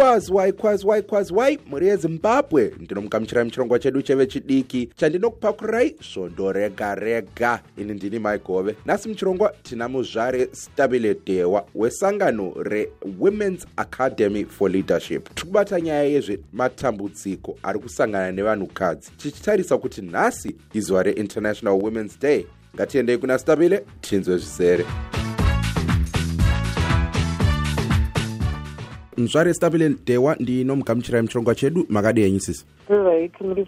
waikwazi waikwazi waikwazi wai mhuri yezimbabwe. Ndinomugamuchirai muchirongwa chedu chevechidiki chandinokupakurirai svondo rega rega. Ini ndini maigove nhasi muchirongwa tina muzvare stabile dewa wesangano rewomen's academy for leadership. Tiri kubata nyaya yezvematambudziko ari kusangana nevanhukadzi. Tichitarisa kuti nhasi izuva reinternational women's day. Ngatiendei kuna stabile tinzwe zvizere mzvare stabile dewa ndinomugamuchirai muchirongwa chedu makadi henyu sisi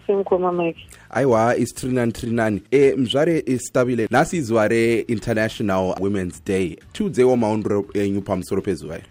semukoma mike aiwa isi tiri nani tiri nani e mzvare stabile nhasi izuva reinternational women's day. Tiudzeiwo maonero enyu pamusoro pezuva iri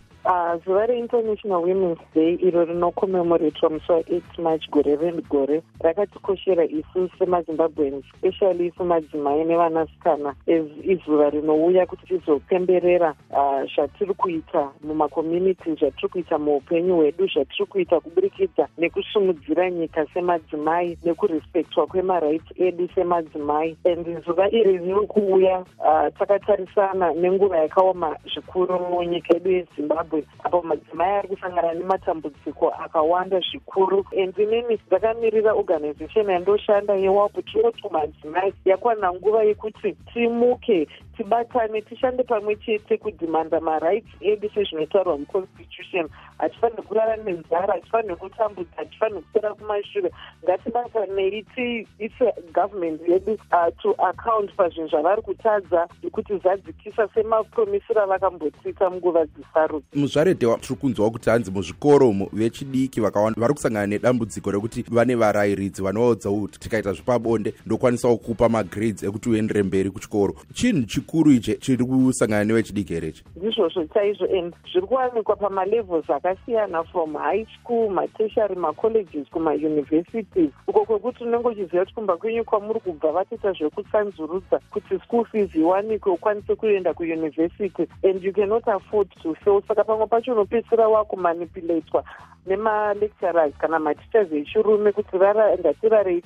zuva reinternational women's day iro rinokomemoretwa musi wa8 march gore regore rakatikoshera isu semazimbabweans especially isu madzimai nevanasikana izuva rinouya kuti tizopemberera ah, zvatiri kuita mumakommunity zvatiri kuita muupenyu hwedu zvatiri kuita kuburikidza nekusumudzira nyika semadzimai nekurespektwa kwemarights edu semadzimai. And zuva iri riri kuuya ah, takatarisana nenguva yakaoma zvikuru munyika yedu yezimbabwe. zimbabwe apo madzimai ari kusangana nematambudziko akawanda zvikuru. And inini ndakamirira organization yandoshanda yewalp tinoti madzimai. Yakwana nguva yekuti timuke tibatane tishande pamwe chete kudhimanda marights edu sezvinotaurwa muconstitution hatifaniri kurara nenzara hatifaniri kutambudza hatifaniri kusera kumashure. Ngatibatanei tiise government yedu uh, to account pazvinhu zvavari kutadza kuti zadzikisa semapromisiro avakambotsika munguva dzisaru muzvaredhewa tiri kunzwawo kuti hanzi muzvikoro mo vechidiki vakawanda vari kusangana nedambudziko rekuti vane varayiridzi vanovaudza kuti tikaita zvepabonde ndokwanisawo kupa magrades ekuti uendere mberi kuchikoro. Chinhu chikuru ichi chiri kusangana nevechidiki here ichi? Ndizvozvo chaizvo and zviri kuwanikwa pamalevels akasiyana from high school matertiary macolleges kumauniversities. Uko kwekuti unenge uchiziva kuti kumba kwenyu kwamuri kubva vatoita zvekutsanzurudza kuti school fees iwanikwe ukwanise kuenda kuuniversity and you cannot afford to. Fail saka pamwe pacho unopedzisira wakumanipulatwa nemalecturers kana mateachers echirume kuti rara ngatirarei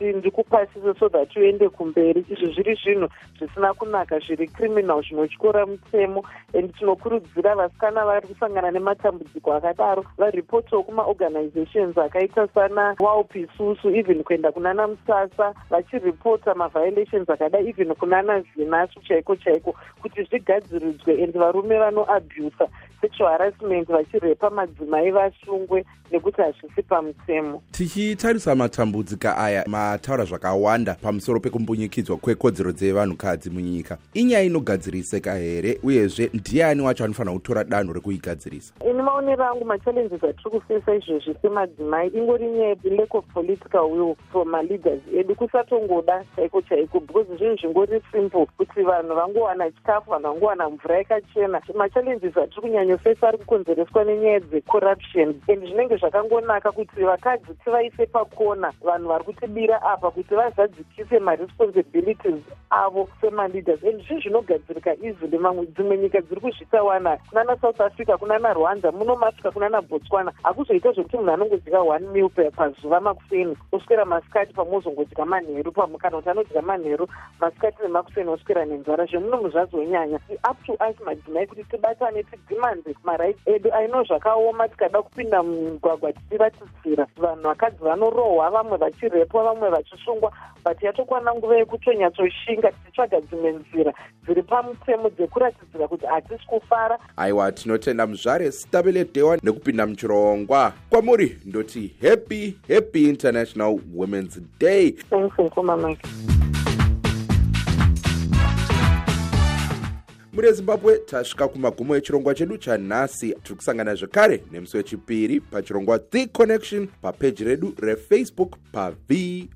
tese ndikupasise so that uende kumberi. Izvi zviri zvinhu zvisina kunaka zviri criminal zvinotyora mutemo. And tinokurudzira vasikana vari kusangana nematambudziko akadaro varipotiwo kumaorganizations akaita sana walp isusu even kuenda kunana musasa vachiripota maviolations akadai even kunana zinasu chaiko chaiko kuti zvigadziridzwe and varume vanoabusa sexual harassment vachirepa madzimai vasungwe nekuti hazvisi pamutemo tichitarisa matambudziko aya mataura zvakawanda pamusoro pekumbunyikidzwa kwekodzero dzevanhukadzi munyika. Inyaya inogadziriseka here uyezve ndiani wacho anofanira kutora danho rekuigadzirisa? Ini maonero angu machallenges atiri kufesa izvezvi semadzimai. Ingori nyaya lack of political will from maleaders edu kusatongoda chaiko chaiko because zvinhu zvingori simple. Kuti vanhu vangowana chikafu vanhu vangowana mvura yakachena. Machallenges atiri kunyanyofesa ari kukonzereswa nenyaya dzecorruption and zvinenge zvakangonaka kuti vakadzi tivaise pakona vanhu vari kutibira apa kuti vazadzikise maresponsibilities avo semaleaders. And zvinhu zvinogadzirika easily mamwe dzimwe nyika dziri kuzvitawana kunana south africa kunana rwanda munomasvika kunana botswana. Hakuzoita zvekuti munhu anongodya one mil pazuva makufeni oswera masikati pamozongodya manheru kana kuti anodya manheru masikati nemakufeni oswera nenzara zvemunomu zvazonyanya up to us madzimai kuti tibatane tidimande marights edu aino zvakaoma tikada kupinda mugwagwa tichiratidzira vanhu vakadzi vanorohwa vamwe vachirepwa vamwe vachisungwa but yatokwana nguva yekutonyatsotshinga tichitsvaga dzimwe nzira dziri pamutemo dzekuratidzira kuti hatisi kufara. Aiwa tinotenda muzvare stabile dewa nekupinda muchirongwa. Kwamuri ndoti happy happy international women's day. Thanks nkomamake muri yezimbabwe tasvika kumagumo echirongwa chedu chanhasi. Tiri kusangana zvekare nemusi wechipiri pachirongwa the connection papeji redu refacebook pavoa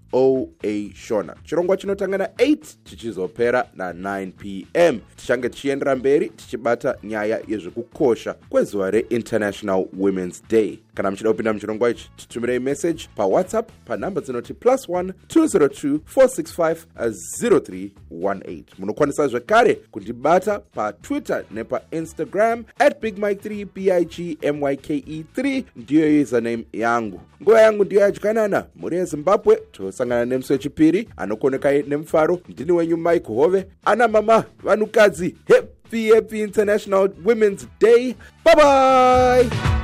shona. Chirongwa chinotanga na8 chichizopera na9 p m. Tichange tichiendera mberi tichibata nyaya yezvekukosha kwezuva reinternational women's day. Kana muchida kupinda muchirongwa ichi titumirei meseji pawhatsapp panhamba dzinoti plus 1 202 465 0318 munokwanisa zvekare kundibata patwitter nepainstagram at bigmike 3 bigmyke 3 ndiyo username yangu. Nguva yangu ndiyo yadyanana mhuri yezimbabwe tosangana nemusi wechipiri anokonekai nemufaro ndini wenyu mike hove. Ana mama vanhukadzi happy happy international women's day. Bye bye